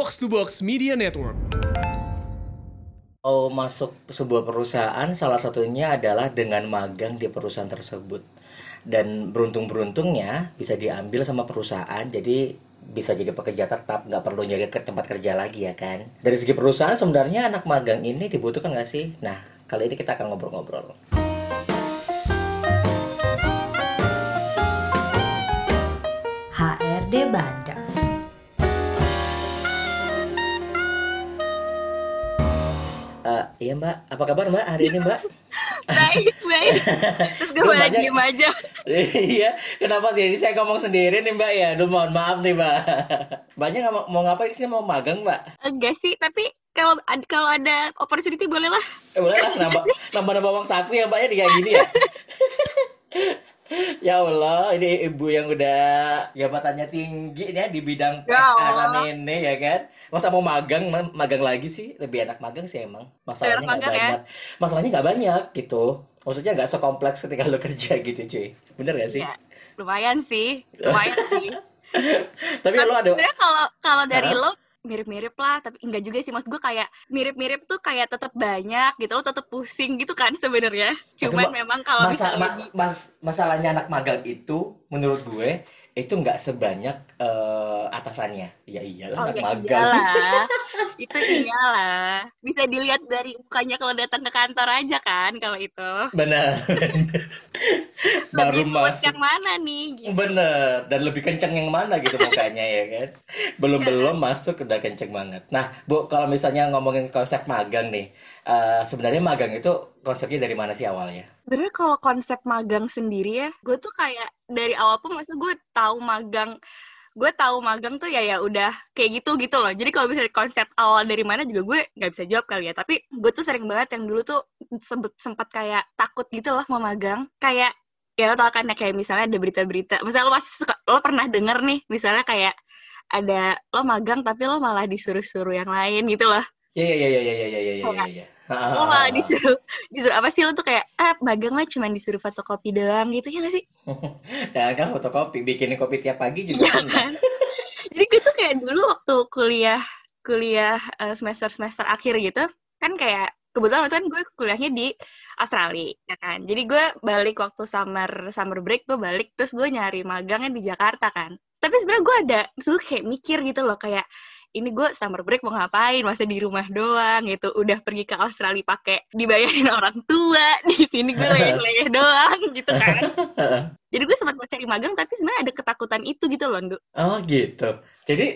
Box to Box Media Network. Oh, masuk sebuah perusahaan salah satunya adalah dengan magang di perusahaan tersebut. Dan beruntung-beruntungnya bisa diambil sama perusahaan, jadi bisa jadi pekerja tetap, nggak perlu nyari ke tempat kerja lagi ya kan. Dari segi perusahaan sebenarnya anak magang ini dibutuhkan nggak sih? Nah, kali ini kita akan ngobrol-ngobrol. HRD Bandung. Eh, iya mbak, apa kabar mbak hari ini mbak? baik baik terus gue malah banyak- diem aja Iya, kenapa sih? Ini saya ngomong sendiri nih mbak ya. Aduh mohon maaf nih mbak. Mbaknya nggak mau, mau ngapain sih? Mau magang mbak? enggak sih tapi kalau kalau ada opportunity boleh lah Eh, boleh lah nambah nambah nambah uang saku ya mbaknya di kayak gini ya. ya Allah, ini ibu yang udah jabatannya tinggi nih ya di bidang Ya HR Allah. ini ya kan. Masa mau magang, ma- magang lagi sih? Lebih enak magang sih emang. Masalahnya nggak ya? banyak. Masalahnya nggak banyak gitu. Maksudnya nggak sekompleks ketika lo kerja gitu cuy. Bener gak sih? ya lumayan sih lumayan sih Tapi lo ada sebenarnya kalau kalau dari lo mirip-mirip lah tapi enggak juga sih. Maksud gue kayak mirip-mirip tuh kayak tetap banyak gitu lo tetap pusing gitu kan sebenarnya. Cuman Ma- memang kalau masa misalnya ma- mas masalahnya anak magang itu menurut gue itu nggak sebanyak eh, atasannya ya iyalah Oh anak ya magang iyalah, itu iyalah. Bisa dilihat dari mukanya kalau datang ke kantor aja kan kalau itu. benar baru masuk yang mana nih? Gitu. bener dan lebih kenceng yang mana gitu mukanya ya kan belum belum masuk udah kenceng banget nah bu kalau misalnya ngomongin konsep magang nih eh, sebenarnya magang itu konsepnya dari mana sih awalnya? Sebenarnya kalau konsep magang sendiri ya, gue tuh kayak dari awal pun masa gue tahu magang gue tahu magang tuh ya ya udah kayak gitu gitu loh. Jadi kalau misalnya konsep awal dari mana juga gue nggak bisa jawab kali ya. Tapi gue tuh sering banget yang dulu tuh sempet sempat kayak takut gitu loh mau magang. Kayak ya lo tau kan ya kayak misalnya ada berita-berita. Misalnya lo pasti suka, lo pernah denger nih misalnya kayak ada lo magang tapi lo malah disuruh-suruh yang lain gitu loh Iya iya iya iya iya iya iya. ya. Lo malah disuruh disuruh apa sih lo tuh kayak ah magang mah cuma disuruh fotokopi doang gitu ya gak sih? Jangan kan fotokopi, bikinin kopi tiap pagi juga ya, kan. Jadi gue tuh kayak dulu waktu kuliah kuliah eh, semester semester akhir gitu kan kayak kebetulan waktu kan gue kuliahnya di Australia ya kan jadi gue balik waktu summer summer break gue balik terus gue nyari magangnya di Jakarta kan tapi sebenarnya gue ada terus gue kayak mikir gitu loh kayak ini gue summer break mau ngapain masa di rumah doang gitu udah pergi ke Australia pakai dibayarin orang tua di sini gue leyeh-leyeh doang gitu kan jadi gue sempat mau cari magang tapi sebenarnya ada ketakutan itu gitu loh Ndu. Oh gitu. Jadi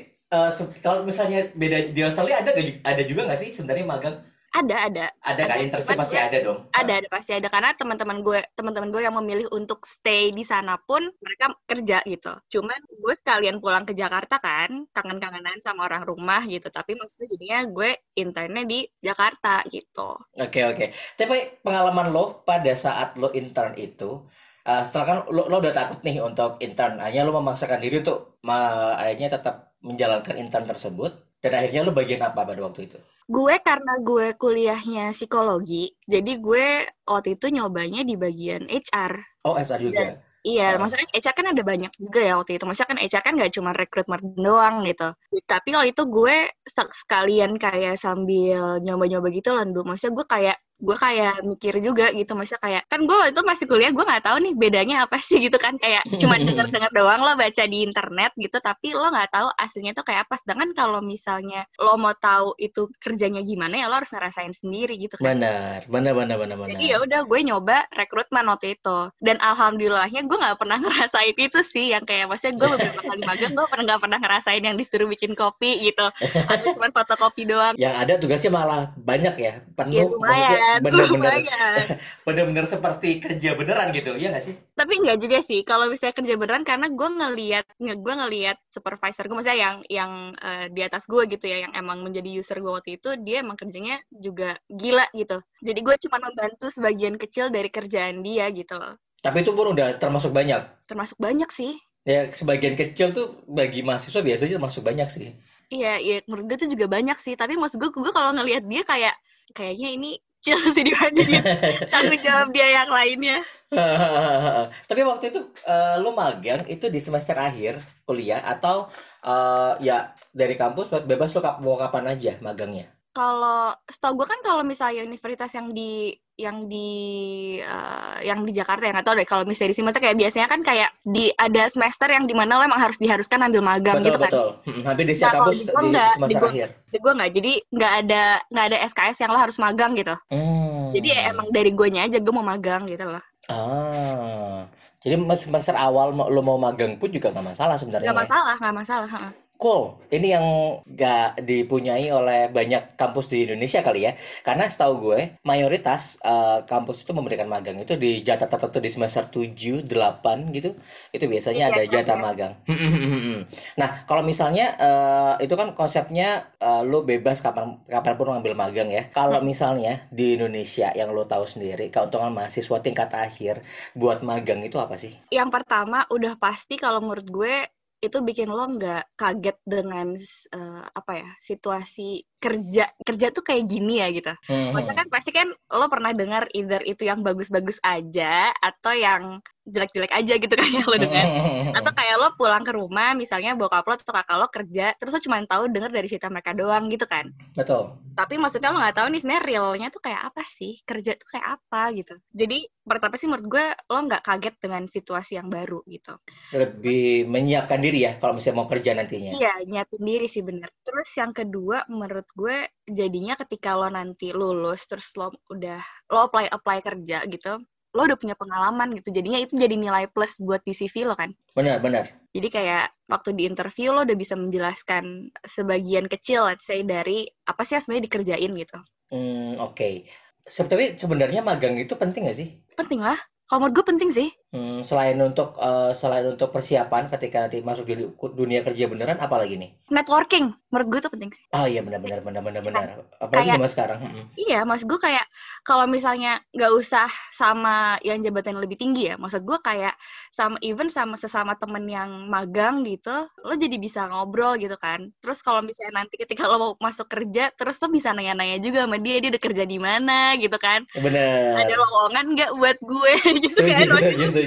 se- kalau misalnya beda di Australia ada ada juga nggak sih sebenarnya magang? Ada ada. Ada kan internship pasti gue- ada dong. ada ada pasti ada. Karena teman-teman gue teman-teman gue yang memilih untuk stay di sana pun mereka kerja gitu. Cuman gue sekalian pulang ke Jakarta kan kangen-kangenan sama orang rumah gitu. Tapi maksudnya jadinya gue internnya di Jakarta gitu. Oke oke. Tapi pengalaman lo pada saat lo intern itu, eh, setelah kan lo, lo udah takut nih untuk intern, akhirnya lo memaksakan diri untuk akhirnya tetap menjalankan intern tersebut, dan akhirnya lo bagian apa pada waktu itu? Gue karena gue kuliahnya psikologi jadi gue waktu itu nyobanya di bagian HR Oh HR juga. Iya, Ah. maksudnya HR kan ada banyak juga ya waktu itu. Maksudnya kan HR kan nggak cuma rekrutmen doang gitu. Tapi kalau itu gue sekalian kayak sambil nyoba-nyoba gitu loh. Maksudnya gue kayak gue kayak mikir juga gitu. Maksudnya kayak kan gue itu masih kuliah, gue nggak tahu nih bedanya apa sih gitu kan. Kayak cuma denger-denger doang lo baca di internet gitu, tapi lo nggak tahu aslinya tuh kayak apa. Sedangkan kalau misalnya lo mau tahu itu kerjanya gimana ya lo harus ngerasain sendiri gitu kan. Benar, benar, benar, benar, benar. Jadi ya udah gue nyoba rekrutmen waktu itu dan alhamdulillahnya gue nggak pernah ngerasain itu sih yang kayak maksudnya gue beberapa kali magang gue pernah nggak pernah ngerasain yang disuruh bikin kopi gitu atau cuma fotokopi doang. Yang ada tugasnya malah banyak ya, Ya penuh, lumayan, benar-benar, lumayan. benar-benar seperti kerja beneran gitu, ya nggak sih? Tapi nggak juga sih kalau misalnya kerja beneran karena gue ngelihat nge- gue ngelihat supervisor gue maksudnya yang yang eh, di atas gue gitu ya yang emang menjadi user gue waktu itu dia emang kerjanya juga gila gitu. Jadi gue cuma membantu sebagian kecil dari kerjaan dia gitu loh. Tapi itu pun udah termasuk banyak. Termasuk banyak sih. Ya sebagian kecil tuh bagi mahasiswa biasanya termasuk banyak sih. Iya, iya menurut gue tuh juga banyak sih. Tapi maksud gue, gue kalau ngelihat dia kayak kayaknya ini kecil sih dibandingin tanggung jawab dia yang lainnya. Tapi waktu itu uh, lo magang itu di semester akhir kuliah atau uh, ya dari kampus bebas lo mau kapan aja magangnya? Kalau setahu gue kan kalau misalnya universitas yang di yang di uh, yang di Jakarta ya nggak tahu deh. Kalau misalnya di sini kayak biasanya kan kayak di ada semester yang di mana lo emang harus diharuskan ambil magang betul, gitu kan. betul. Hmm, hampir di setiap nah, kampus di, di enggak, semester di gua, akhir. di gue nggak. Jadi nggak ada nggak ada SKS yang lo harus magang gitu. Hmm. jadi ya emang dari gue aja gue mau magang gitu loh. Ah. Jadi semester awal lo mau magang pun juga nggak masalah sebenarnya nggak ya? masalah nggak masalah Cool. Ini yang gak dipunyai oleh banyak kampus di Indonesia kali ya. Karena setahu gue, mayoritas uh, kampus itu memberikan magang itu di jatah tertentu di semester 7, 8 gitu. Itu biasanya iya, ada jatah ya. magang. nah, kalau misalnya uh, itu kan konsepnya uh, lo bebas kapan kapan pun ngambil magang ya. Kalau hmm. misalnya di Indonesia yang lo tahu sendiri, keuntungan mahasiswa tingkat akhir buat magang itu apa sih? Yang pertama udah pasti kalau menurut gue itu bikin lo nggak kaget dengan uh, apa ya situasi kerja kerja tuh kayak gini ya gitu. Hmm. Maksudnya kan pasti kan lo pernah dengar either itu yang bagus-bagus aja atau yang jelek-jelek aja gitu kan ya lo dengar. atau kayak lo pulang ke rumah misalnya bokap lo atau kakak lo kerja terus lo cuma tahu dengar dari cerita mereka doang gitu kan. Betul. Tapi maksudnya lo nggak tahu nih sebenarnya realnya tuh kayak apa sih kerja tuh kayak apa gitu. Jadi pertama sih menurut gue lo nggak kaget dengan situasi yang baru gitu. Lebih menyiapkan diri ya kalau misalnya mau kerja nantinya. Iya nyiapin diri sih bener. Terus yang kedua menurut gue jadinya ketika lo nanti lulus terus lo udah lo apply apply kerja gitu lo udah punya pengalaman gitu. Jadinya itu jadi nilai plus buat di CV lo kan? Benar benar. Jadi kayak waktu di interview lo udah bisa menjelaskan sebagian kecil let's say dari apa sih yang sebenarnya dikerjain gitu. Hmm oke. Okay. tapi sebenarnya magang itu penting gak sih? Penting lah. Kalau menurut gue penting sih. Hmm, selain untuk uh, selain untuk persiapan ketika nanti masuk di dunia kerja beneran, apa lagi nih? Networking, menurut gue tuh penting sih. Oh iya benar-benar benar-benar benar. Apalagi kayak, zaman sekarang. Hmm. Iya, mas gue kayak kalau misalnya nggak usah sama yang jabatan lebih tinggi ya, maksud gue kayak sama even sama sesama temen yang magang gitu, lo jadi bisa ngobrol gitu kan. Terus kalau misalnya nanti ketika lo mau masuk kerja, terus lo bisa nanya-nanya juga sama dia, dia udah kerja di mana gitu kan. Benar. Ada lowongan nggak buat gue? gitu setuju, kan. Setuju, setuju.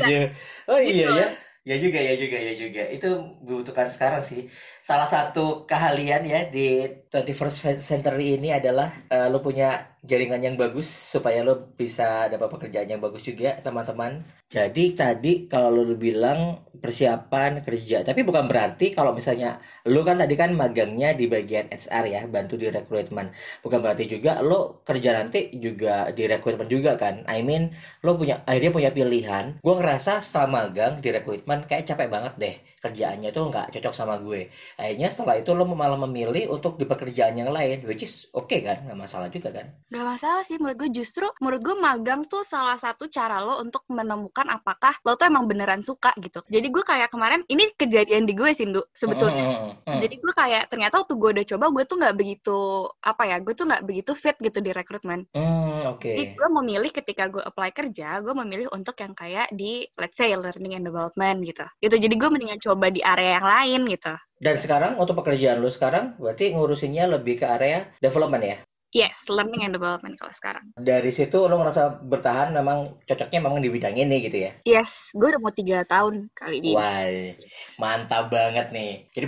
Oh iya gitu. ya. Ya juga, ya juga, ya juga. Itu dibutuhkan sekarang sih. Salah satu keahlian ya di 21st Century ini adalah uh, lo punya jaringan yang bagus supaya lo bisa dapat pekerjaan yang bagus juga teman-teman. Jadi tadi kalau lo bilang persiapan kerja, tapi bukan berarti kalau misalnya lo kan tadi kan magangnya di bagian HR ya, bantu di rekrutmen. Bukan berarti juga lo kerja nanti juga di rekrutmen juga kan. I mean lo punya akhirnya punya pilihan. Gue ngerasa setelah magang di rekrutmen kayak capek banget deh kerjaannya tuh nggak cocok sama gue. Akhirnya setelah itu lo malah memilih untuk di pekerjaan yang lain, which is oke okay kan, nggak masalah juga kan? Gak masalah sih menurut gue justru menurut gue magang tuh salah satu cara lo untuk menemukan apakah lo tuh emang beneran suka gitu. Jadi gue kayak kemarin ini kejadian di gue sih sebetulnya. Mm, mm, mm. Jadi gue kayak ternyata waktu gue udah coba gue tuh nggak begitu apa ya gue tuh nggak begitu fit gitu di rekrutmen. Mm, Oke. Okay. Jadi gue memilih ketika gue apply kerja gue memilih untuk yang kayak di let's say learning and development gitu. Gitu jadi gue mendingan coba di area yang lain gitu. Dan sekarang untuk pekerjaan lu sekarang berarti ngurusinnya lebih ke area development ya? Yes, learning and development kalau sekarang. Dari situ lo ngerasa bertahan memang cocoknya memang di bidang ini gitu ya? Yes, gue udah mau tiga tahun kali ini. Wah, mantap banget nih. Jadi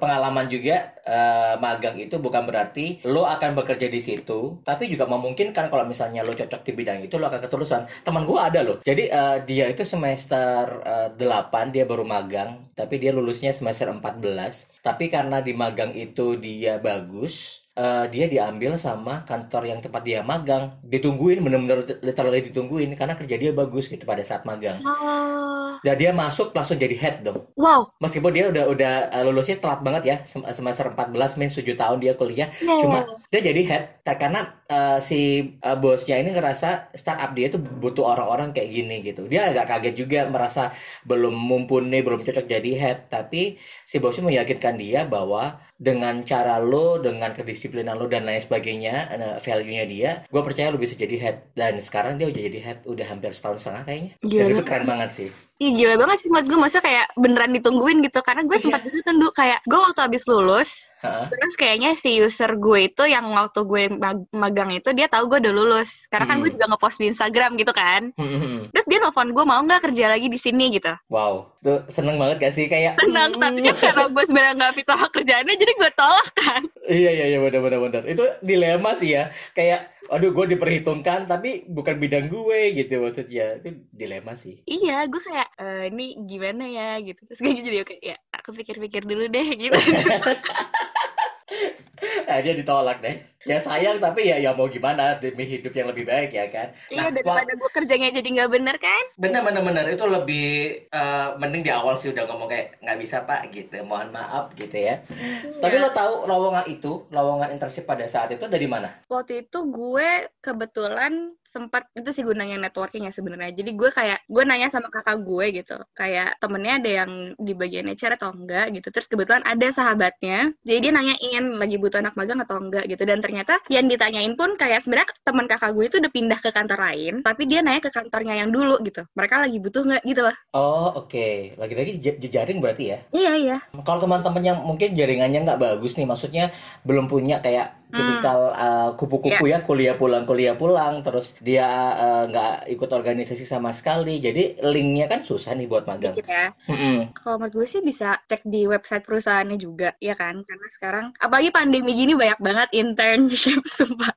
pengalaman juga uh, magang itu bukan berarti lo akan bekerja di situ, tapi juga memungkinkan kalau misalnya lo cocok di bidang itu lo akan keterusan. Teman gue ada loh. Jadi uh, dia itu semester uh, eh, 8 dia baru magang, tapi dia lulusnya semester 14. Tapi karena di magang itu dia bagus, uh, dia diambil sama kantor yang tempat dia magang. Ditungguin bener-bener literally ditungguin karena kerja dia bagus gitu pada saat magang. Oh. dan dia masuk langsung jadi head dong. Wow. Meskipun dia udah udah uh, lulusnya telat banget ya semester 14 min 7 tahun dia kuliah. Yeah. cuma dia jadi head karena uh, si uh, bosnya ini ngerasa startup dia tuh butuh orang-orang kayak gini gitu. Dia agak kaget juga merasa belum mumpuni belum cocok jadi head. Tapi si bosnya meyakinkan dia bahwa dengan cara lo dengan kedisiplinan lo dan lain sebagainya uh, value-nya dia gue percaya lo bisa jadi head. Dan sekarang dia udah jadi head udah hampir setahun setengah kayaknya. Gila dan itu keren banget sih. Iya gila banget sih buat gue masa kayak beneran ditungguin gitu. Karena gue sempat yeah. gitu tuh kayak gue waktu habis lulus ha? terus kayaknya si user gue itu yang waktu gue mag magang itu dia tahu gue udah lulus. Karena kan gue Hmm. juga ngepost di Instagram gitu kan. Hmm, terus dia nelfon gue mau nggak kerja lagi di sini? gitu. Wow, tuh seneng banget gak sih? Kayak tenang hmm, tapi kan karena gue sebenarnya nggak fit sama kerjaannya jadi gue tolak kan. Iya iya iya benar benar benar. Itu dilema sih ya. Kayak aduh gue diperhitungkan tapi bukan bidang gue gitu maksudnya. Itu dilema sih. iya gue kayak "Eh, ini gimana ya? gitu. Terus gue jadi oke ya aku pikir-pikir dulu deh gitu Nah, dia ditolak deh. Ya sayang tapi ya ya mau gimana demi hidup yang lebih baik ya kan. iya Nah, daripada gue kerjanya jadi nggak bener kan bener bener bener itu lebih eh, mending di awal sih udah ngomong kayak nggak bisa pak gitu. Mohon maaf gitu ya. Tapi lo tahu lowongan itu, lowongan internship pada saat itu dari mana? waktu itu gue kebetulan sempat itu sih gunanya networking ya sebenarnya jadi gue kayak gue nanya sama kakak gue gitu kayak temennya ada yang di bagian HR atau enggak gitu terus kebetulan ada sahabatnya jadi dia nanyain lagi butuh anak magang atau enggak gitu. Dan ternyata yang ditanyain pun kayak sebenarnya teman kakak gue itu udah pindah ke kantor lain tapi dia nanya ke kantornya yang dulu gitu. Mereka lagi butuh nggak gitu loh. Oh oke, lagi-lagi je- jejaring berarti ya. iya iya. Kalau teman-teman yang mungkin jaringannya nggak bagus nih, maksudnya belum punya kayak tipikal uh, kupu-kupu ya kuliah pulang kuliah pulang, terus dia uh, nggak ikut organisasi sama sekali, jadi linknya kan susah nih buat magang. dikit ya Mm-mm. Kalau menurut gue sih bisa cek di website perusahaannya juga, ya kan? Karena sekarang, apalagi pandemi gini banyak banget internship, sumpah.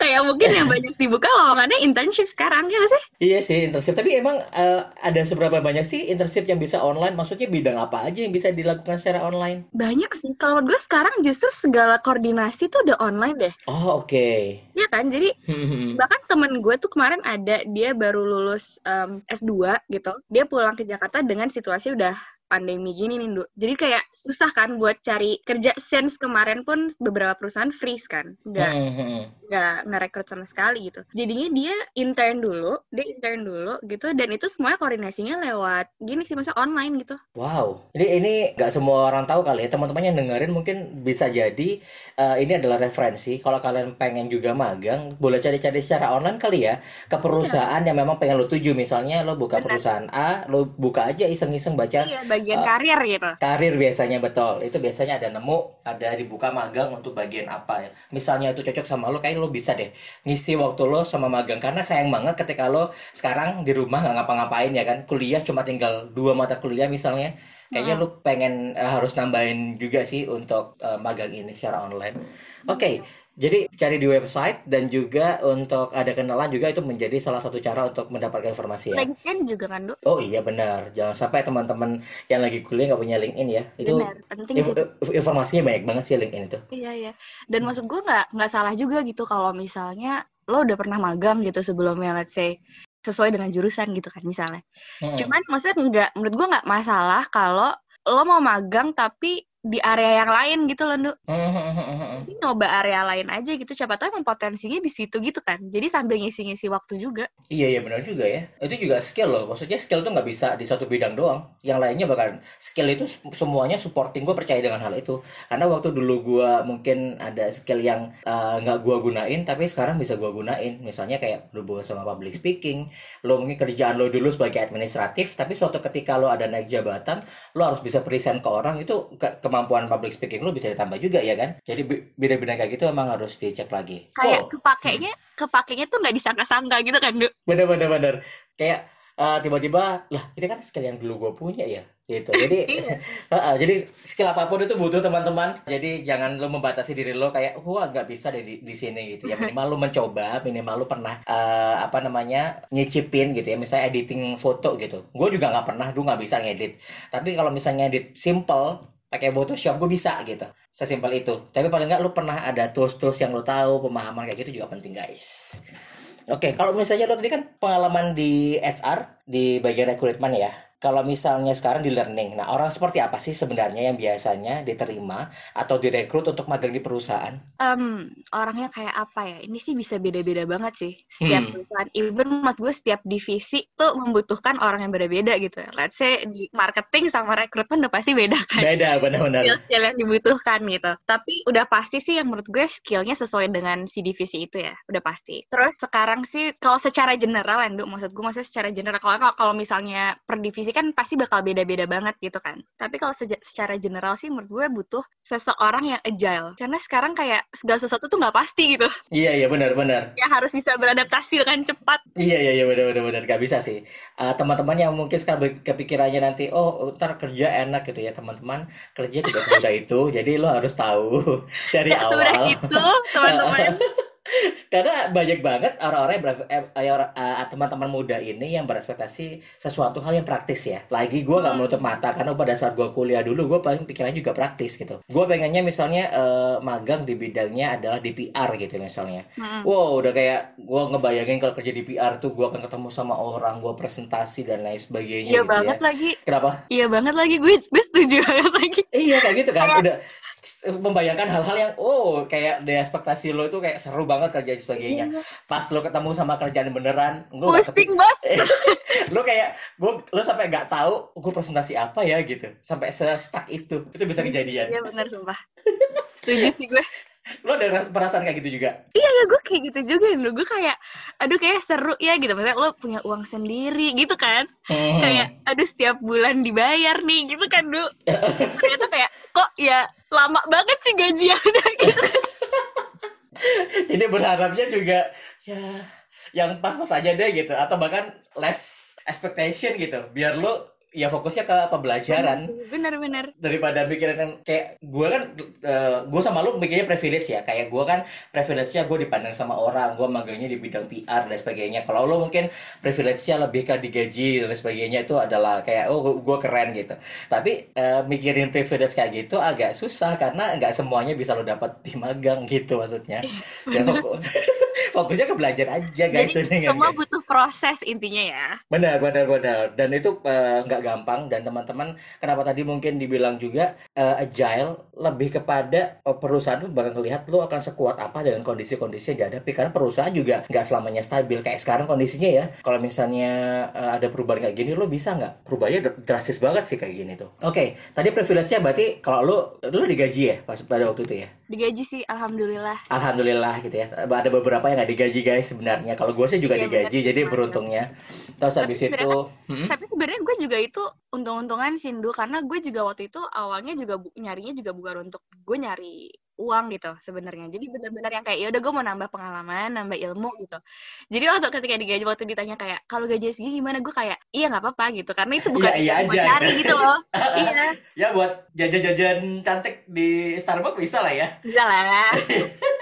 Kayak mungkin yang banyak dibuka lowongannya internship sekarang, ya sih? Iya sih internship, tapi emang uh, ada seberapa banyak sih internship yang bisa online? Maksudnya bidang apa aja yang bisa dilakukan secara online? Banyak sih. Kalau gue sekarang justru segala koordinasi tuh udah online deh. Oh oke. Ya kan? Jadi Hmm. bahkan temen gue tuh kemarin ada, dia baru lulus em, S2 gitu. Dia pulang ke Jakarta dengan situasi udah pandemi gini nih. Jadi kayak susah kan buat cari kerja. Sense kemarin pun beberapa perusahaan freeze kan. Nggak, Hmm. nggak ngerekrut sama sekali gitu. Jadinya dia intern dulu, dia intern dulu gitu, dan itu semuanya koordinasinya lewat gini sih, masa online gitu. Wow, ini ini nggak semua orang tahu kali ya teman-teman yang dengerin mungkin bisa jadi eh, ini adalah referensi. Kalau kalian pengen juga magang, boleh cari-cari secara online kali ya ke perusahaan yang memang pengen lo tuju. Misalnya lo buka Benar. perusahaan A, lo buka aja iseng-iseng baca Iya, bagian eh, karir gitu. karir biasanya betul. Itu biasanya ada nemu, ada dibuka magang untuk bagian apa ya. Misalnya itu cocok sama lo, kayak lo bisa deh ngisi waktu lo sama magang. Karena sayang banget ketika lo sekarang di rumah nggak ngapa-ngapain ya kan. Kuliah cuma tinggal dua mata kuliah misalnya. Kayaknya lo pengen eh, harus nambahin juga sih untuk eh, magang ini secara online. Oke, jadi cari di website dan juga untuk ada kenalan juga itu menjadi salah satu cara untuk mendapatkan informasi ya. LinkedIn juga kan, Duk? Oh iya benar, jangan sampai teman-teman yang lagi kuliah nggak punya LinkedIn ya. Itu Benar, penting inf- sih itu. informasinya banyak banget sih LinkedIn itu. Iya, iya. Dan maksud gue nggak nggak salah juga gitu kalau misalnya lo udah pernah magang gitu sebelumnya, let's say sesuai dengan jurusan gitu kan misalnya. Hmm. Cuman maksudnya nggak, menurut gue nggak masalah kalau lo mau magang tapi di area yang lain gitu loh, Nduk. Hmm, hmm, hmm, hmm, hmm. Jadi nyoba area lain aja gitu, siapa tahu emang potensinya di situ gitu kan. Jadi sambil ngisi-ngisi waktu juga. Iya iya benar juga ya. Itu juga skill loh. Maksudnya skill tuh nggak bisa di satu bidang doang. Yang lainnya bahkan skill itu semuanya supporting. Gue percaya dengan hal itu. Karena waktu dulu gue mungkin ada skill yang uh, nggak gue gunain, tapi sekarang bisa gue gunain. Misalnya kayak berhubungan sama public speaking. Lo mungkin kerjaan lo dulu sebagai administratif, tapi suatu ketika lo ada naik jabatan, lo harus bisa present ke orang itu ke- kemampuan public speaking lo bisa ditambah juga ya kan. Jadi beda-beda kayak gitu emang harus dicek lagi. Kayak Cool. kepakainya, kepakainya tuh nggak disangka-sangka gitu kan, Nduk. bener-bener bener kayak eh, tiba-tiba lah ini kan skill yang dulu gue punya ya gitu jadi. Heeh, jadi skill apa pun itu butuh teman-teman jadi jangan lo membatasi diri lo kayak wah nggak bisa deh di, di sini gitu ya minimal lo mencoba minimal lo pernah eh, apa namanya nyicipin gitu ya misalnya editing foto gitu gue juga nggak pernah dulu nggak bisa ngedit tapi kalau misalnya edit simple pakai Photoshop gue bisa gitu. Sesimpel itu. Tapi paling nggak lo pernah ada tools-tools yang lo tahu pemahaman kayak gitu juga penting guys. Oke, kalau misalnya lo tadi kan pengalaman di HR di bagian rekrutmen ya. Kalau misalnya sekarang di learning, nah orang seperti apa sih sebenarnya yang biasanya diterima atau direkrut untuk magang di perusahaan? Em, orangnya kayak apa ya? Ini sih bisa beda-beda banget sih. Setiap Hmm. perusahaan, even mas gue setiap divisi tuh membutuhkan orang yang beda-beda gitu. Let's say di marketing sama rekrutmen udah pasti beda kan. Beda benar-benar. Skill-skill yang dibutuhkan gitu. Tapi udah pasti sih yang menurut gue skillnya sesuai dengan si divisi itu ya. Udah pasti. Terus sekarang sih kalau secara general Nduk, maksud gue maksudnya secara general. Kalau kalau misalnya per divisi kondisi kan pasti bakal beda-beda banget gitu kan. Tapi kalau secara general sih menurut gue butuh seseorang yang agile. Karena sekarang kayak segala sesuatu tuh nggak pasti gitu. Iya iya benar-benar. Ya harus bisa beradaptasi dengan cepat. Iya iya iya benar-benar benar gak bisa sih. Uh, teman-teman yang mungkin sekarang kepikirannya nanti oh ntar kerja enak gitu ya teman-teman kerja tidak semudah itu. Jadi lo harus tahu dari ya, awal. itu teman-teman. Karena banyak banget orang-orang yang eh, uh, teman-teman muda ini yang berespektasi sesuatu hal yang praktis ya. Lagi gue gak hmm. menutup mata karena pada saat gue kuliah dulu gue paling pikirannya juga praktis gitu. Gue pengennya misalnya uh, magang di bidangnya adalah di PR gitu misalnya. Hmm. Wow udah kayak gue ngebayangin kalau kerja di PR tuh gue akan ketemu sama orang, gue presentasi dan lain sebagainya. Iya gitu banget ya. lagi. Kenapa? Iya banget lagi gue gue setuju banget lagi. Iya kayak gitu kan. Udah membayangkan hal-hal yang oh kayak di ekspektasi lo itu kayak seru banget kerja dan sebagainya. Iya. Pas lo ketemu sama kerjaan beneran, lo Pusting bos. lo kayak gue lo sampai nggak tahu gue presentasi apa ya gitu. Sampai se-stuck itu. Itu bisa kejadian. Iya benar sumpah. Setuju sih gue. Lo ada perasaan kayak gitu juga? Iya ya gue kayak gitu juga lo gue kayak aduh kayak seru ya gitu maksudnya lo punya uang sendiri gitu kan hmm. kayak aduh setiap bulan dibayar nih gitu kan lu ternyata kayak kok ya lama banget sih gajiannya gitu. Jadi berharapnya juga ya yang pas-pas aja deh gitu. Atau bahkan less expectation gitu. Biar lo ya fokusnya ke pembelajaran. Bener-bener daripada mikirin kayak gue kan uh, eh, gue sama lu mikirnya privilege ya. Kayak gue kan privilege-nya gue dipandang sama orang gue magangnya di bidang PR dan sebagainya. Kalau lu mungkin privilege-nya lebih ke digaji dan sebagainya itu adalah kayak oh gue keren gitu. Tapi uh, mikirin privilege kayak gitu agak susah karena nggak semuanya bisa lo dapat di magang gitu maksudnya. Ya fokus fokusnya ke belajar aja guys. Jadi, semua guys. butuh proses intinya ya. Benar benar benar. Dan itu uh, nggak gampang. Dan teman-teman kenapa tadi mungkin dibilang juga uh, agile lebih kepada uh, perusahaan tuh bakal ngelihat lo akan sekuat apa dengan kondisi-kondisi yang dihadapi. Karena perusahaan juga nggak selamanya stabil. Kayak sekarang kondisinya ya kalau misalnya uh, ada perubahan kayak gini lo bisa nggak? Perubahannya drastis banget sih kayak gini tuh. Oke okay, tadi privilege-nya berarti kalau lo lo digaji ya pas pada waktu itu ya? Digaji sih alhamdulillah. Alhamdulillah gitu ya. Ada beberapa yang nggak digaji guys sebenarnya. Kalau gue sih juga iya, digaji bener. jadi beruntungnya. Terus habis itu hmm? tapi sebenarnya gue juga itu untung-untungan Sindu karena gue juga waktu itu awalnya juga bu nyarinya juga bukan untuk gue nyari uang gitu sebenarnya. Jadi benar-benar yang kayak ya udah gue mau nambah pengalaman nambah ilmu gitu. Jadi waktu ketika digaji waktu ditanya kayak kalau gaji segini gimana? Gue kayak iya nggak apa-apa gitu. Karena itu bukan iya, iya aja. cari gitu loh. Iya. Ya buat jajan-jajan cantik di Starbucks bisa lah ya. Bisa lah.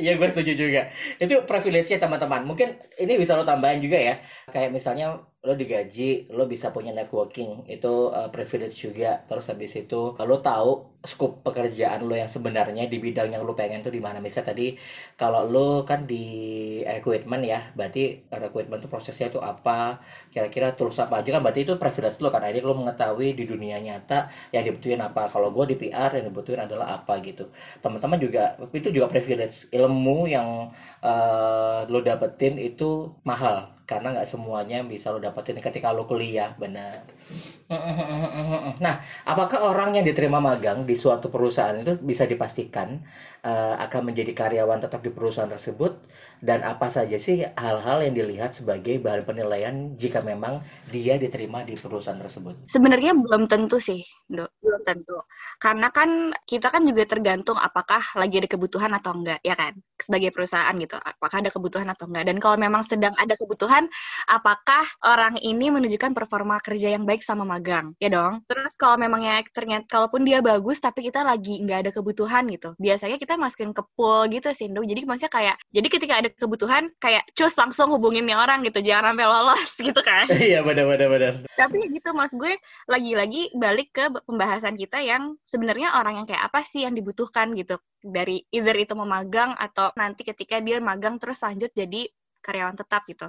Iya gue setuju juga. Itu privilege-nya teman-teman. Mungkin ini bisa lo tambahin juga ya. Kayak misalnya lo digaji, lo bisa punya networking, itu uh, privilege juga. Terus habis itu lo tahu scope pekerjaan lo yang sebenarnya di bidang yang lo pengen tuh di mana. Misalnya tadi kalau lo kan di recruitment ya, berarti recruitment tuh prosesnya tuh apa, kira-kira tools apa aja kan berarti itu privilege lo kan. Jadi lo mengetahui di dunia nyata yang dibutuhin apa. Kalau gue di PR yang dibutuhin adalah apa gitu. Teman-teman juga itu juga privilege ilmu yang uh, lo dapetin itu mahal karena nggak semuanya bisa lo dapetin ketika lo kuliah benar. Nah apakah orang yang diterima magang di suatu perusahaan itu bisa dipastikan uh, akan menjadi karyawan tetap di perusahaan tersebut dan apa saja sih hal-hal yang dilihat sebagai bahan penilaian jika memang dia diterima di perusahaan tersebut? Sebenarnya belum tentu sih, Dok. Belum tentu. Karena kan kita kan juga tergantung apakah lagi ada kebutuhan atau enggak, ya kan? Sebagai perusahaan gitu, apakah ada kebutuhan atau enggak. Dan kalau memang sedang ada kebutuhan, apakah orang ini menunjukkan performa kerja yang baik sama magang, ya dong? Terus kalau memangnya ternyata kalaupun dia bagus tapi kita lagi nggak ada kebutuhan gitu, biasanya kita masukin ke pool gitu sih, Dok. Jadi maksudnya kayak jadi ketika ada kebutuhan kayak cus langsung hubungin nih orang gitu jangan sampai lolos gitu kan. Iya benar benar benar. Tapi gitu mas gue lagi-lagi balik ke pembahasan kita yang sebenarnya orang yang kayak apa sih yang dibutuhkan gitu. Dari either itu memagang atau nanti ketika dia magang terus lanjut jadi karyawan tetap gitu.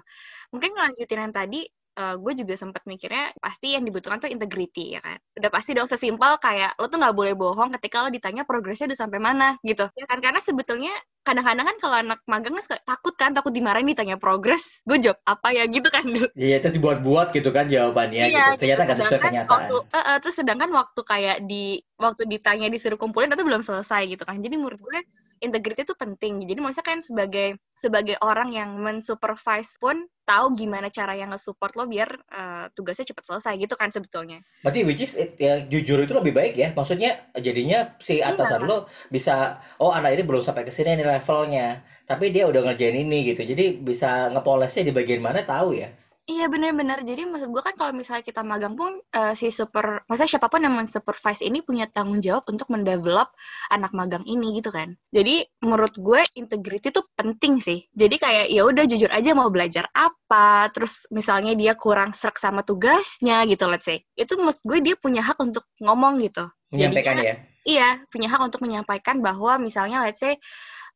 Mungkin ngelanjutin yang tadi uh, gue juga sempat mikirnya pasti yang dibutuhkan tuh integrity ya kan? Udah pasti dong sesimpel kayak lo tuh nggak boleh bohong ketika lo ditanya progresnya udah sampai mana gitu. Ya kan? Karena sebetulnya kadang-kadang kan kalau anak magang kan takut kan takut dimarahin ditanya progres gue jawab apa ya gitu kan iya itu dibuat-buat gitu kan jawabannya iya, gitu ternyata nggak sesuai kenyataan waktu, uh, uh, terus sedangkan waktu kayak di waktu ditanya disuruh kumpulin itu belum selesai gitu kan jadi menurut gue integrity itu penting jadi maksudnya kan sebagai sebagai orang yang mensupervise pun tahu gimana cara yang nge-support lo biar uh, tugasnya cepat selesai gitu kan sebetulnya. Berarti which is it, ya jujur itu lebih baik ya. Maksudnya jadinya si iya. atasan iya. lo bisa oh anak ini belum sampai ke sini nih levelnya, tapi dia udah ngerjain ini gitu. Jadi bisa ngepolesnya di bagian mana tahu ya. Iya benar-benar. Jadi maksud gue kan kalau misalnya kita magang pun uh, si super, maksudnya siapa pun yang men-supervise ini punya tanggung jawab untuk mendevelop anak magang ini gitu kan. Jadi menurut gue integrity itu penting sih. Jadi kayak ya udah jujur aja mau belajar apa, terus misalnya dia kurang serak sama tugasnya gitu let's say. Itu maksud gue dia punya hak untuk ngomong gitu. Menyampaikan Jadinya, ya. Iya, punya hak untuk menyampaikan bahwa misalnya let's say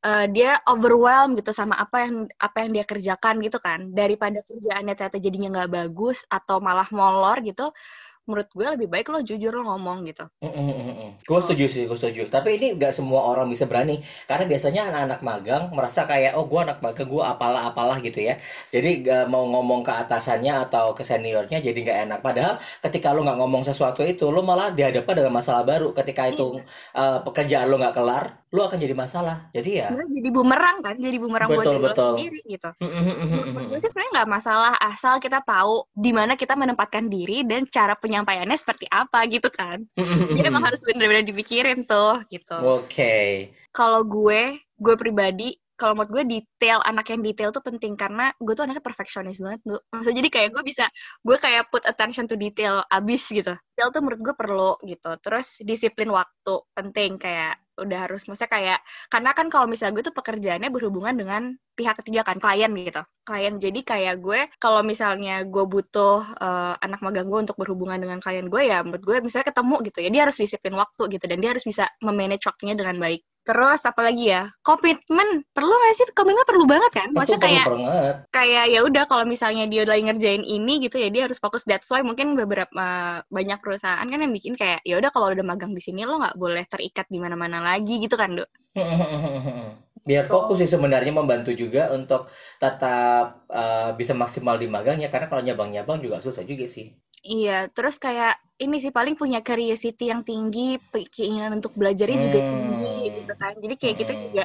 uh, dia overwhelmed gitu sama apa yang apa yang dia kerjakan gitu kan daripada kerjaannya ternyata jadinya nggak bagus atau malah molor gitu menurut gue lebih baik lo jujur lo ngomong gitu. Mm -mm. Gue setuju sih, gue setuju. Tapi ini gak semua orang bisa berani karena biasanya anak-anak magang merasa kayak oh gue anak magang gue apalah apalah gitu ya. Jadi gak mau ngomong ke atasannya atau ke seniornya jadi gak enak. Padahal ketika lo nggak ngomong sesuatu itu lo malah dihadapkan dengan masalah baru. Ketika itu uh, pekerjaan lo nggak kelar, lo akan jadi masalah. Jadi ya. jadi bumerang kan, jadi bumerang betul, buat betul. lo sendiri gitu. Menurut gue sih sebenarnya nggak masalah asal kita tahu di mana kita menempatkan diri dan cara penyampaian penyampaiannya seperti apa gitu kan. Jadi emang harus benar-benar dipikirin tuh gitu. Oke. Okay. Kalau gue, gue pribadi kalau menurut gue detail anak yang detail tuh penting karena gue tuh anaknya perfeksionis banget tuh maksudnya jadi kayak gue bisa gue kayak put attention to detail abis gitu detail tuh menurut gue perlu gitu terus disiplin waktu penting kayak udah harus maksudnya kayak karena kan kalau misalnya gue tuh pekerjaannya berhubungan dengan pihak ketiga kan klien gitu. Klien jadi kayak gue kalau misalnya gue butuh uh, anak magang gue untuk berhubungan dengan klien gue ya menurut gue misalnya ketemu gitu ya dia harus disiplin waktu gitu dan dia harus bisa memanage waktunya dengan baik Terus apa lagi ya? Komitmen perlu nggak sih? Komitmen perlu banget kan? Maksudnya kayak banget. kayak ya udah kalau misalnya dia lagi ngerjain ini gitu ya dia harus fokus. That's why mungkin beberapa uh, banyak perusahaan kan yang bikin kayak ya udah kalau udah magang di sini lo nggak boleh terikat di mana-mana lagi gitu kan, Dok? biar fokus sih sebenarnya membantu juga untuk tetap uh, bisa maksimal di magangnya karena kalau nyabang-nyabang juga susah juga sih. Iya, terus kayak ini sih paling punya curiosity yang tinggi, keinginan untuk belajarnya juga hmm. tinggi gitu kan. Jadi kayak hmm. kita juga,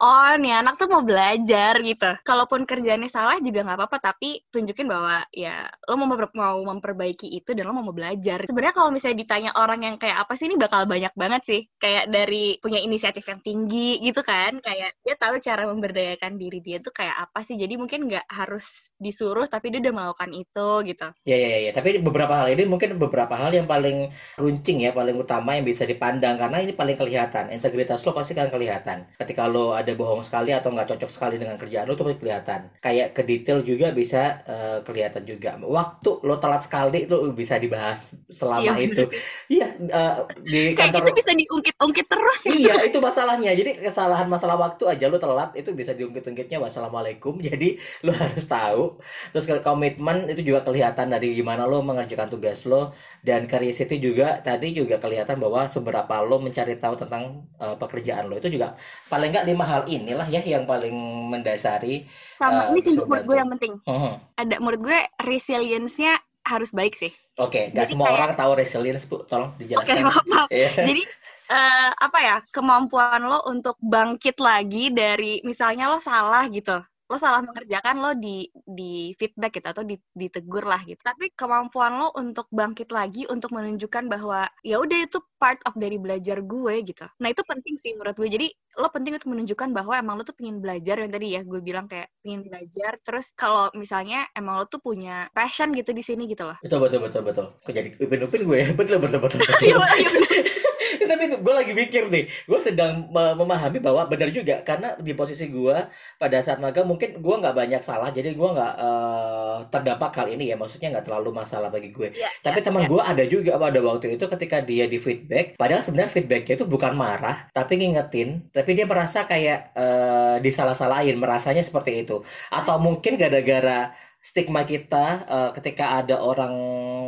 oh nih anak tuh mau belajar gitu. Kalaupun kerjanya salah juga nggak apa-apa, tapi tunjukin bahwa ya lo mau mau memperbaiki itu dan lo mau belajar. Sebenarnya kalau misalnya ditanya orang yang kayak apa sih ini bakal banyak banget sih. Kayak dari punya inisiatif yang tinggi gitu kan, kayak dia tahu cara memberdayakan diri dia tuh kayak apa sih. Jadi mungkin nggak harus disuruh, tapi dia udah melakukan itu gitu. Ya ya ya. Tapi beberapa hal ini mungkin beberapa hal yang paling runcing ya, paling utama yang bisa dipandang karena ini paling kelihatan. Integritas lo pasti akan kelihatan. Ketika lo ada bohong sekali atau nggak cocok sekali dengan kerjaan lo itu pasti kelihatan. Kayak ke detail juga bisa uh, kelihatan juga. Waktu lo telat sekali itu bisa dibahas selama iya, itu. Iya, uh, di kantor. Kayak itu bisa diungkit-ungkit terus. iya, itu masalahnya. Jadi kesalahan masalah waktu aja lo telat itu bisa diungkit-ungkitnya wassalamualaikum. Jadi lo harus tahu. Terus komitmen itu juga kelihatan dari gimana lo mengerjakan tugas lo dan dan curiosity juga tadi juga kelihatan bahwa seberapa lo mencari tahu tentang uh, pekerjaan lo itu juga paling nggak lima hal inilah ya yang paling mendasari sama uh, ini sih menurut gue yang penting uh-huh. ada menurut gue resilience-nya harus baik sih oke okay, nggak semua kayak... orang tahu resilience bu tolong dijelaskan okay, maaf, maaf. Yeah. jadi uh, apa ya kemampuan lo untuk bangkit lagi dari misalnya lo salah gitu lo salah mengerjakan lo di di feedback gitu atau ditegur lah gitu. Tapi kemampuan lo untuk bangkit lagi untuk menunjukkan bahwa ya udah itu part of dari belajar gue gitu. Nah itu penting sih menurut gue. Jadi lo penting untuk menunjukkan bahwa emang lo tuh pengen belajar yang tadi ya gue bilang kayak pengen belajar. Terus kalau misalnya emang lo tuh punya passion gitu di sini gitu loh. Betul betul betul betul. Kok jadi upin upin gue ya? Betul betul betul betul, betul. tapi itu gue lagi mikir nih gue sedang memahami bahwa benar juga karena di posisi gue pada saat magang mungkin gue nggak banyak salah jadi gue nggak uh, terdampak hal ini ya maksudnya nggak terlalu masalah bagi gue ya, tapi ya, teman ya. gue ada juga pada waktu itu ketika dia di feedback padahal sebenarnya feedbacknya itu bukan marah tapi ngingetin tapi dia merasa kayak uh, disalah-salahin merasanya seperti itu atau mungkin gara-gara stigma kita uh, ketika ada orang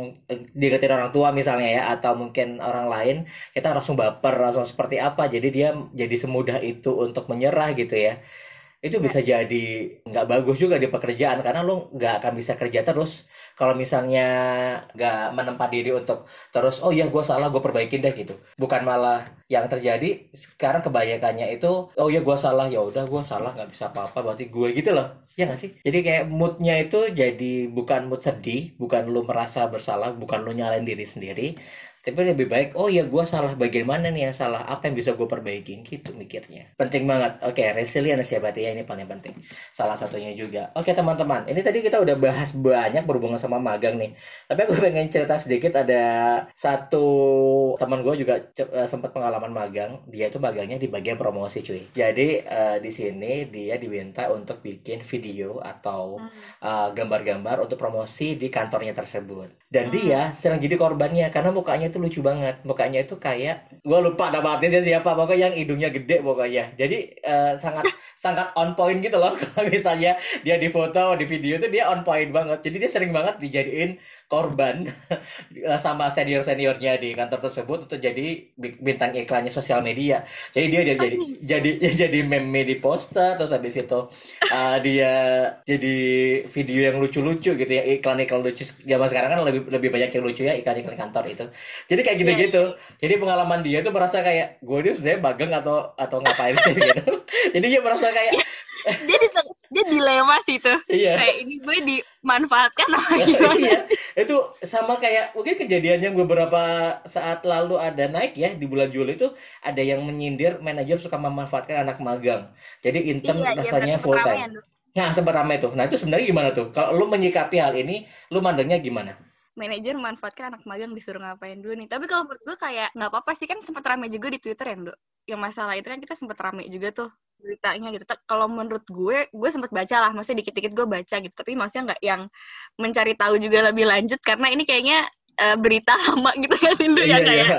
uh, diingetin orang tua misalnya ya atau mungkin orang lain kita langsung baper langsung seperti apa. Jadi dia jadi semudah itu untuk menyerah gitu ya itu bisa jadi nggak bagus juga di pekerjaan karena lo nggak akan bisa kerja terus. Kalau misalnya nggak menempat diri untuk terus oh iya gue salah gue perbaikin deh gitu. Bukan malah yang terjadi sekarang kebanyakannya itu oh iya gue salah. Ya udah gue salah nggak bisa apa-apa berarti gue gitu loh. Ya nggak sih? Jadi kayak moodnya itu jadi bukan mood sedih bukan lo merasa bersalah bukan lo nyalain diri sendiri tapi lebih baik oh ya gue salah bagian mana nih yang salah apa yang bisa gue perbaikin gitu mikirnya. Penting banget. Oke resilience ya berarti ya ini paling penting. Salah satunya juga. Oke teman-teman ini tadi kita udah bahas banyak berhubungan sama magang nih. Tapi aku pengen cerita sedikit ada satu teman gue juga eh, sempat pengalaman magang. Dia itu magangnya di bagian promosi cuy. Jadi uh, di sini dia diminta untuk bikin video atau uh, gambar-gambar untuk promosi di kantornya tersebut. Dan dia sering jadi korbannya karena mukanya itu lucu banget. Mukanya itu kayak gue lupa nama artisnya siapa pokoknya yang hidungnya gede pokoknya. Jadi uh, sangat sangat on point gitu loh. Kalau misalnya dia di foto di video itu dia on point banget. Jadi dia sering banget dijadiin korban sama senior seniornya di kantor tersebut untuk jadi bintang iklannya sosial media. Jadi dia dia jadi jadi jadi meme di poster terus habis itu uh, dia jadi video yang lucu-lucu gitu ya iklan-iklan lucu. Zaman sekarang kan lebih lebih banyak yang lucu ya iklan-iklan kantor itu jadi kayak gitu-gitu yeah. jadi pengalaman dia tuh merasa kayak gue ini sebenarnya magang atau atau ngapain sih gitu jadi dia merasa kayak iya. dia di, dia dilema sih tuh iya. kayak ini gue dimanfaatkan apa gimana iya. itu sama kayak mungkin kejadian yang beberapa saat lalu ada naik ya di bulan Juli itu ada yang menyindir manajer suka memanfaatkan anak magang jadi intern iya, iya rasanya full time Nah, sempat ramai tuh. Nah, itu sebenarnya gimana tuh? Kalau lu menyikapi hal ini, lu mandangnya gimana? Manajer memanfaatkan anak magang disuruh ngapain dulu nih. Tapi kalau menurut gue kayak nggak apa-apa sih kan sempat rame juga di Twitter ya, Dok. Yang masalah itu kan kita sempat rame juga tuh beritanya gitu. Kalau menurut gue, gue sempat baca lah, maksudnya dikit-dikit gue baca gitu. Tapi maksudnya nggak yang mencari tahu juga lebih lanjut karena ini kayaknya uh, berita lama gitu ya sih ya kayak iya.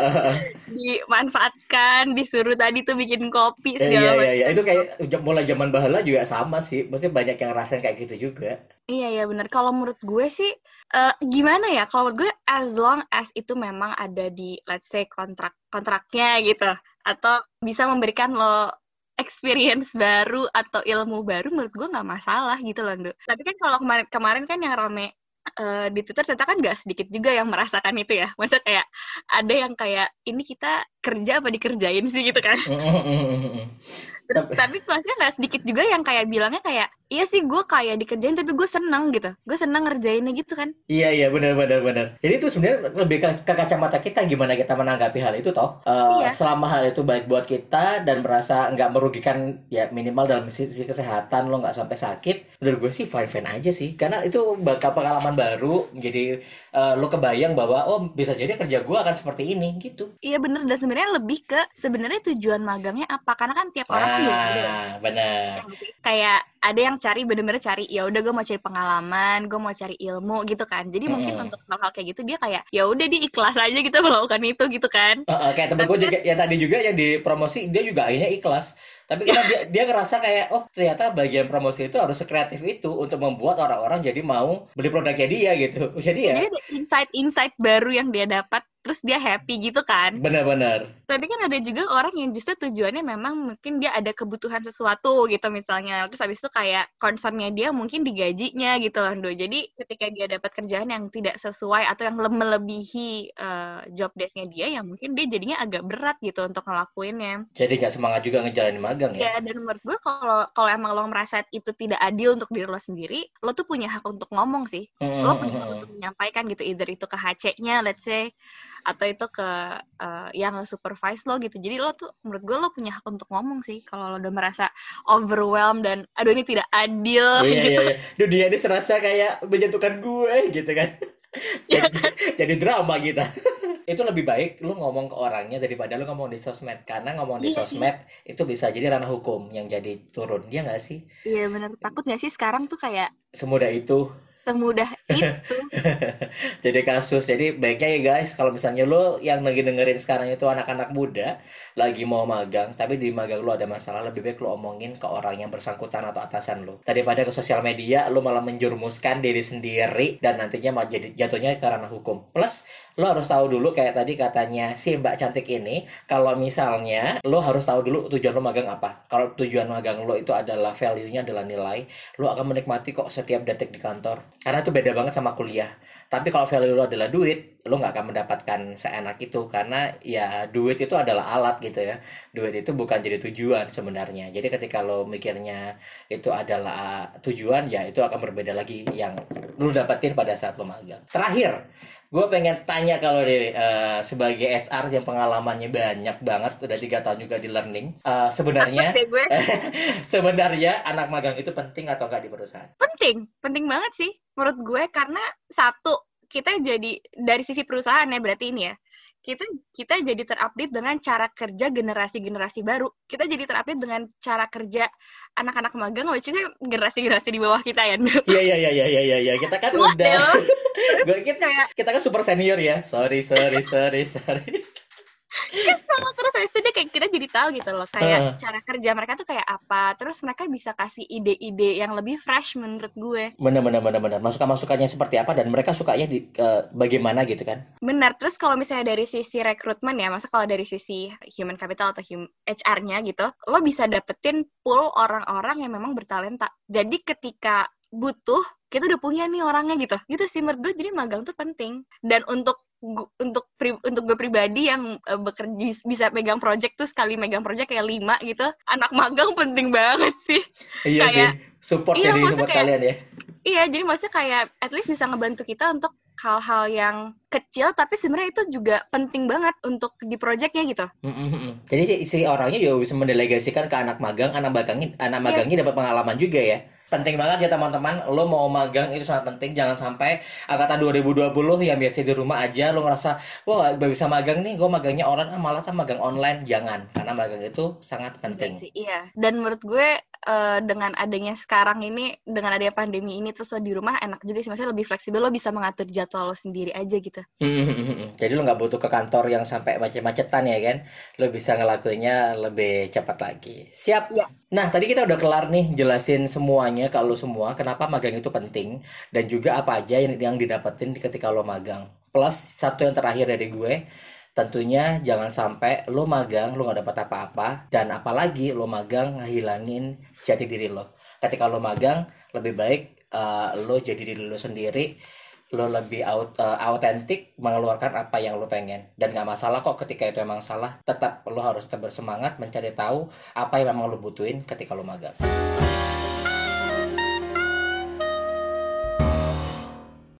dimanfaatkan disuruh tadi tuh bikin kopi segala iya, iya, iya. itu kayak mulai zaman bahala juga sama sih. Maksudnya banyak yang rasain kayak gitu juga. Iya iya benar kalau menurut gue sih uh, gimana ya? Kalau menurut gue as long as itu memang ada di let's say kontrak kontraknya gitu atau bisa memberikan lo experience baru atau ilmu baru menurut gue nggak masalah gitu loh Ndo. Tapi kan kalau kemarin kemarin kan yang rame uh, di Twitter ternyata kan gak sedikit juga yang merasakan itu ya. Maksudnya kayak ada yang kayak ini kita kerja apa dikerjain sih gitu kan. Terus, tapi kelasnya nggak sedikit juga yang kayak bilangnya kayak iya sih gue kayak dikerjain tapi gue seneng gitu. Gue seneng ngerjainnya gitu kan. Iya iya benar benar benar. Jadi itu sebenarnya lebih ke, ke kacamata kita gimana kita menanggapi hal itu toh. Uh, iya. selama hal itu baik buat kita dan merasa nggak merugikan ya minimal dalam sisi kesehatan lo nggak sampai sakit menurut gue sih fine fine aja sih. Karena itu bakal pengalaman baru jadi uh, lo kebayang bahwa oh bisa jadi kerja gue akan seperti ini gitu. Iya bener dan sebenarnya lebih ke sebenarnya tujuan magangnya apa? Karena kan tiap orang ah, benar. Kayak ada yang cari bener-bener cari ya udah gue mau cari pengalaman gue mau cari ilmu gitu kan. Jadi hmm. mungkin untuk hal-hal kayak gitu dia kayak ya udah di ikhlas aja gitu melakukan itu gitu kan. Uh, uh, kayak temen gue juga kan yang tadi juga yang di promosi dia juga akhirnya ikhlas. Tapi karena dia dia ngerasa kayak oh ternyata bagian promosi itu harus sekreatif itu untuk membuat orang-orang jadi mau beli produknya dia gitu. Jadi ya jadi insight-insight baru yang dia dapat terus dia happy gitu kan. Benar-benar. Tapi kan ada juga orang yang justru tujuannya memang mungkin dia ada kebutuhan sesuatu gitu misalnya. Terus habis itu kayak concernnya dia mungkin digajinya gitu loh do jadi ketika dia dapat kerjaan yang tidak sesuai atau yang melebihi uh, job desknya dia ya mungkin dia jadinya agak berat gitu untuk ngelakuinnya. Jadi gak semangat juga ngejalanin magang ya? Ya dan menurut gue kalau kalau emang lo merasa itu tidak adil untuk diri lo sendiri lo tuh punya hak untuk ngomong sih. Mm-hmm. lo punya hak untuk menyampaikan gitu either itu ke HC-nya let's say atau itu ke uh, yang supervise lo gitu. Jadi lo tuh menurut gue lo punya hak untuk ngomong sih. Kalau lo udah merasa overwhelmed dan aduh ini tidak adil iya, gitu. iya, iya. Duh, dia ini serasa kayak menjatuhkan gue gitu kan. Jadi, kan? jadi drama kita. Itu lebih baik lu ngomong ke orangnya daripada lu ngomong di sosmed. Karena ngomong di iya sosmed sih. itu bisa jadi ranah hukum yang jadi turun. Dia nggak sih? Iya benar takut nggak sih sekarang tuh kayak semudah itu semudah itu. jadi kasus. Jadi baiknya ya guys, kalau misalnya lo yang lagi dengerin sekarang itu anak-anak muda lagi mau magang, tapi di magang lo ada masalah, lebih baik lo omongin ke orang yang bersangkutan atau atasan lo. Daripada ke sosial media, lo malah menjurumuskan diri sendiri dan nantinya mau jadi jatuhnya ke ranah hukum. Plus lo harus tahu dulu kayak tadi katanya si Mbak cantik ini kalau misalnya lo harus tahu dulu tujuan lo magang apa kalau tujuan magang lo itu adalah value-nya adalah nilai lo akan menikmati kok setiap detik di kantor karena itu beda banget sama kuliah. Tapi kalau value lo adalah duit lo nggak akan mendapatkan seenak itu. Karena ya duit itu adalah alat gitu ya. Duit itu bukan jadi tujuan sebenarnya. Jadi ketika lo mikirnya itu adalah tujuan ya itu akan berbeda lagi yang lo dapetin pada saat lo magang. Terakhir gue pengen tanya kalau di uh, sebagai SR yang pengalamannya banyak banget udah tiga tahun juga di learning uh, sebenarnya sebenarnya anak magang itu penting atau enggak di perusahaan? Penting penting banget sih menurut gue. Karena satu kita jadi dari sisi perusahaan ya berarti ini ya kita kita jadi terupdate dengan cara kerja generasi-generasi baru. Kita jadi terupdate dengan cara kerja anak-anak magang, which generasi-generasi di bawah kita ya. Iya iya iya iya iya iya. Kita kan What udah kita, kita kan super senior ya. Sorry sorry sorry sorry kan sama terus itu dia kayak kita jadi tahu gitu loh kayak uh. cara kerja mereka tuh kayak apa. Terus mereka bisa kasih ide-ide yang lebih fresh menurut gue. Benar benar benar benar. Masukan masukannya seperti apa dan mereka sukanya di uh, bagaimana gitu kan? Benar. Terus kalau misalnya dari sisi rekrutmen ya masa kalau dari sisi human capital atau hum HR-nya gitu lo bisa dapetin pool orang-orang yang memang bertalenta. Jadi ketika butuh kita udah punya nih orangnya gitu. Gitu sih menurut gue. Jadi magang tuh penting. Dan untuk untuk pri, untuk gue pribadi yang uh, bekerja bisa megang project tuh sekali megang project kayak lima gitu anak magang penting banget sih iya kayak, sih support iya, jadi support kayak, kalian ya iya jadi maksudnya kayak at least bisa ngebantu kita untuk hal-hal yang kecil tapi sebenarnya itu juga penting banget untuk di projectnya gitu. Mm-hmm. Jadi si, si orangnya juga bisa mendelegasikan ke anak magang, anak magangnya, anak magangnya yes. dapat pengalaman juga ya penting banget ya teman-teman. Lo mau magang itu sangat penting. Jangan sampai angkatan 2020 yang biasa di rumah aja lo ngerasa wah gak bisa magang nih. Gue magangnya online ah malah sama magang online. Jangan karena magang itu sangat penting. iya, iya. dan menurut gue uh, dengan adanya sekarang ini dengan adanya pandemi ini terus lo di rumah enak juga sih. Maksudnya lebih fleksibel lo bisa mengatur jadwal lo sendiri aja gitu. Hmm, jadi lo nggak butuh ke kantor yang sampai macet-macetan ya kan? Lo bisa ngelakuinnya lebih cepat lagi. Siap? Ya. nah tadi kita udah kelar nih jelasin semuanya semuanya kalau semua kenapa magang itu penting dan juga apa aja yang yang didapetin ketika lo magang. Plus satu yang terakhir dari gue, tentunya jangan sampai lo magang lo nggak dapat apa-apa dan apalagi lo magang ngehilangin jati diri lo. Ketika lo magang lebih baik uh, lo jadi diri lo sendiri lo lebih autentik uh, mengeluarkan apa yang lo pengen dan nggak masalah kok ketika itu emang salah tetap lo harus tetap bersemangat mencari tahu apa yang memang lo butuhin ketika lo magang.